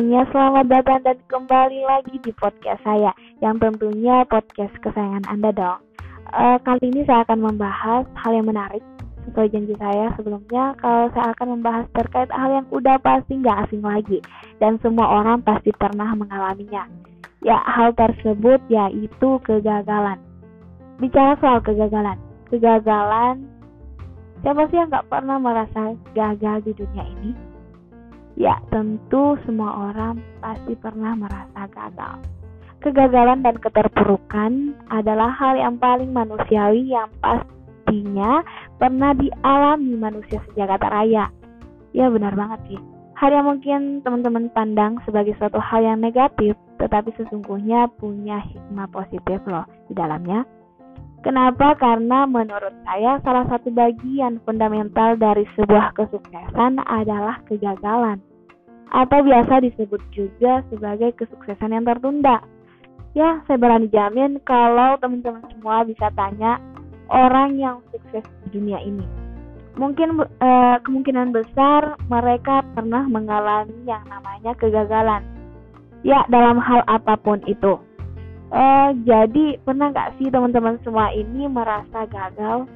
semuanya, selamat datang dan kembali lagi di podcast saya yang tentunya podcast kesayangan Anda dong. Uh, kali ini saya akan membahas hal yang menarik sesuai janji saya sebelumnya kalau saya akan membahas terkait hal yang udah pasti nggak asing lagi dan semua orang pasti pernah mengalaminya. Ya, hal tersebut yaitu kegagalan. Bicara soal kegagalan, kegagalan siapa sih yang nggak pernah merasa gagal di dunia ini? Ya, tentu semua orang pasti pernah merasa gagal. Kegagalan dan keterpurukan adalah hal yang paling manusiawi yang pastinya pernah dialami manusia sejak kata raya. Ya benar banget sih. Hal yang mungkin teman-teman pandang sebagai suatu hal yang negatif, tetapi sesungguhnya punya hikmah positif loh di dalamnya. Kenapa? Karena menurut saya salah satu bagian fundamental dari sebuah kesuksesan adalah kegagalan atau biasa disebut juga sebagai kesuksesan yang tertunda. Ya, saya berani jamin kalau teman-teman semua bisa tanya orang yang sukses di dunia ini. Mungkin eh, kemungkinan besar mereka pernah mengalami yang namanya kegagalan. Ya, dalam hal apa pun itu. Eh, jadi pernah nggak sih teman-teman semua ini merasa gagal?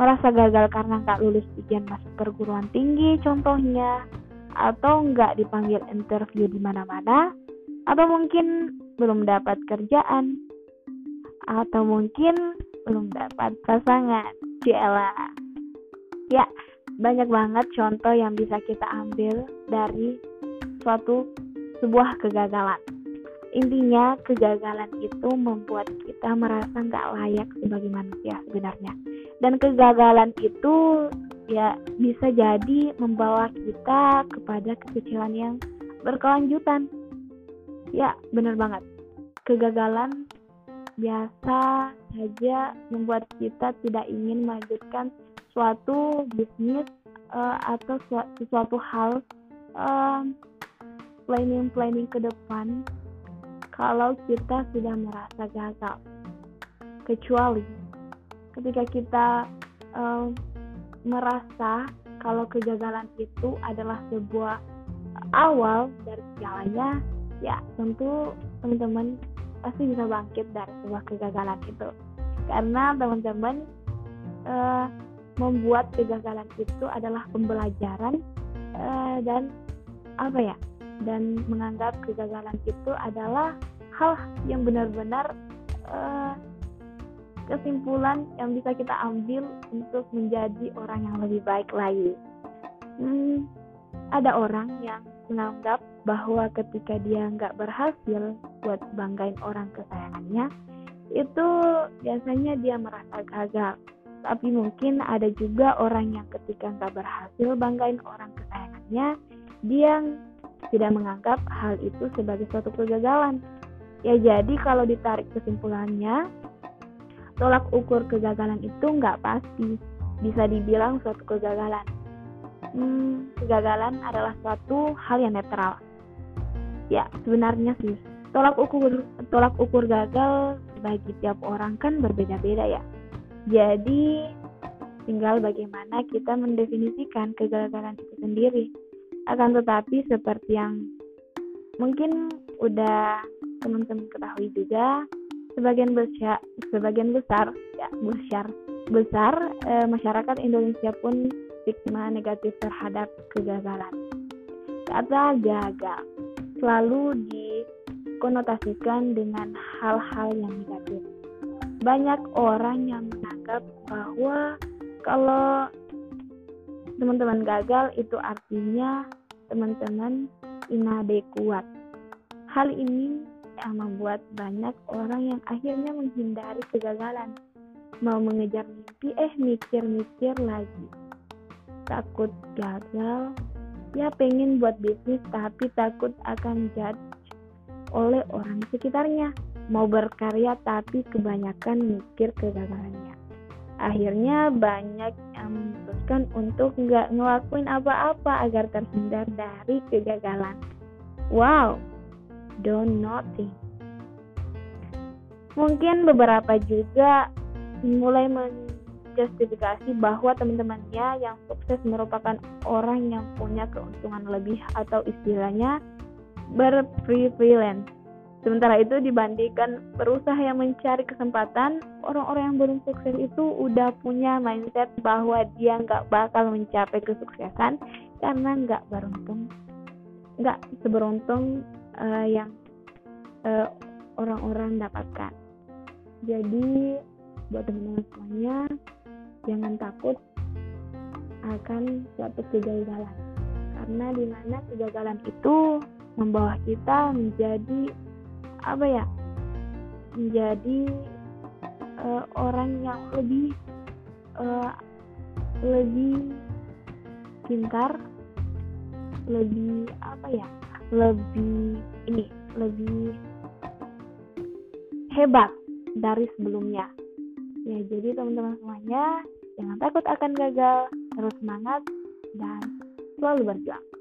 Merasa gagal karena nggak lulus ujian masuk perguruan tinggi contohnya, atau nggak dipanggil interview di mana-mana? Atau mungkin belum dapat kerjaan? Atau mungkin belum dapat pasangan? Ciela ya banyak banget contoh yang bisa kita ambil dari suatu sebuah kegagalan intinya kegagalan itu membuat kita merasa nggak layak sebagai manusia sebenarnya dan kegagalan itu ya bisa jadi membawa kita kepada kekecilan yang berkelanjutan. Ya, benar banget. Kegagalan biasa saja membuat kita tidak ingin melanjutkan suatu bisnis uh, atau sesuatu hal uh, planning-planning ke depan kalau kita sudah merasa gagal. Kecuali ketika kita uh, merasa kalau kegagalan itu adalah sebuah awal dari segalanya, ya tentu teman-teman pasti bisa bangkit dari sebuah kegagalan itu. Karena teman-teman uh, membuat kegagalan itu adalah pembelajaran uh, dan apa ya? Dan menganggap kegagalan itu adalah hal yang benar-benar uh, kesimpulan yang bisa kita ambil untuk menjadi orang yang lebih baik lagi. Hmm, ada orang yang menganggap bahwa ketika dia nggak berhasil buat banggain orang kesayangannya, itu biasanya dia merasa gagal. Tapi mungkin ada juga orang yang ketika nggak berhasil banggain orang kesayangannya, dia tidak menganggap hal itu sebagai suatu kegagalan. Ya jadi kalau ditarik kesimpulannya, tolak ukur kegagalan itu nggak pasti bisa dibilang suatu kegagalan. Hmm, kegagalan adalah suatu hal yang netral. Ya, sebenarnya sih tolak ukur tolak ukur gagal bagi tiap orang kan berbeda-beda ya. Jadi tinggal bagaimana kita mendefinisikan kegagalan itu sendiri. Akan tetapi seperti yang mungkin udah teman-teman ketahui juga, sebagian besar sebagian besar ya besar besar e, masyarakat Indonesia pun stigma negatif terhadap kegagalan. Kata gagal selalu dikonotasikan dengan hal-hal yang negatif. Banyak orang yang menganggap bahwa kalau teman-teman gagal itu artinya teman-teman inadekuat. Hal ini yang membuat banyak orang yang akhirnya menghindari kegagalan. Mau mengejar mimpi, eh mikir-mikir lagi. Takut gagal, ya pengen buat bisnis tapi takut akan judge oleh orang sekitarnya. Mau berkarya tapi kebanyakan mikir kegagalannya. Akhirnya banyak yang memutuskan untuk nggak ngelakuin apa-apa agar terhindar dari kegagalan. Wow, do nothing. Mungkin beberapa juga mulai menjustifikasi bahwa teman-temannya yang sukses merupakan orang yang punya keuntungan lebih atau istilahnya berprivilege. Sementara itu dibandingkan berusaha yang mencari kesempatan, orang-orang yang belum sukses itu udah punya mindset bahwa dia nggak bakal mencapai kesuksesan karena nggak beruntung, nggak seberuntung uh, yang uh, orang-orang dapatkan. Jadi buat teman-teman semuanya, jangan takut akan suatu kegagalan karena di mana kegagalan itu membawa kita menjadi apa ya menjadi uh, orang yang lebih uh, lebih pintar lebih apa ya lebih ini lebih hebat dari sebelumnya. Ya jadi teman-teman semuanya jangan takut akan gagal terus semangat dan selalu berjuang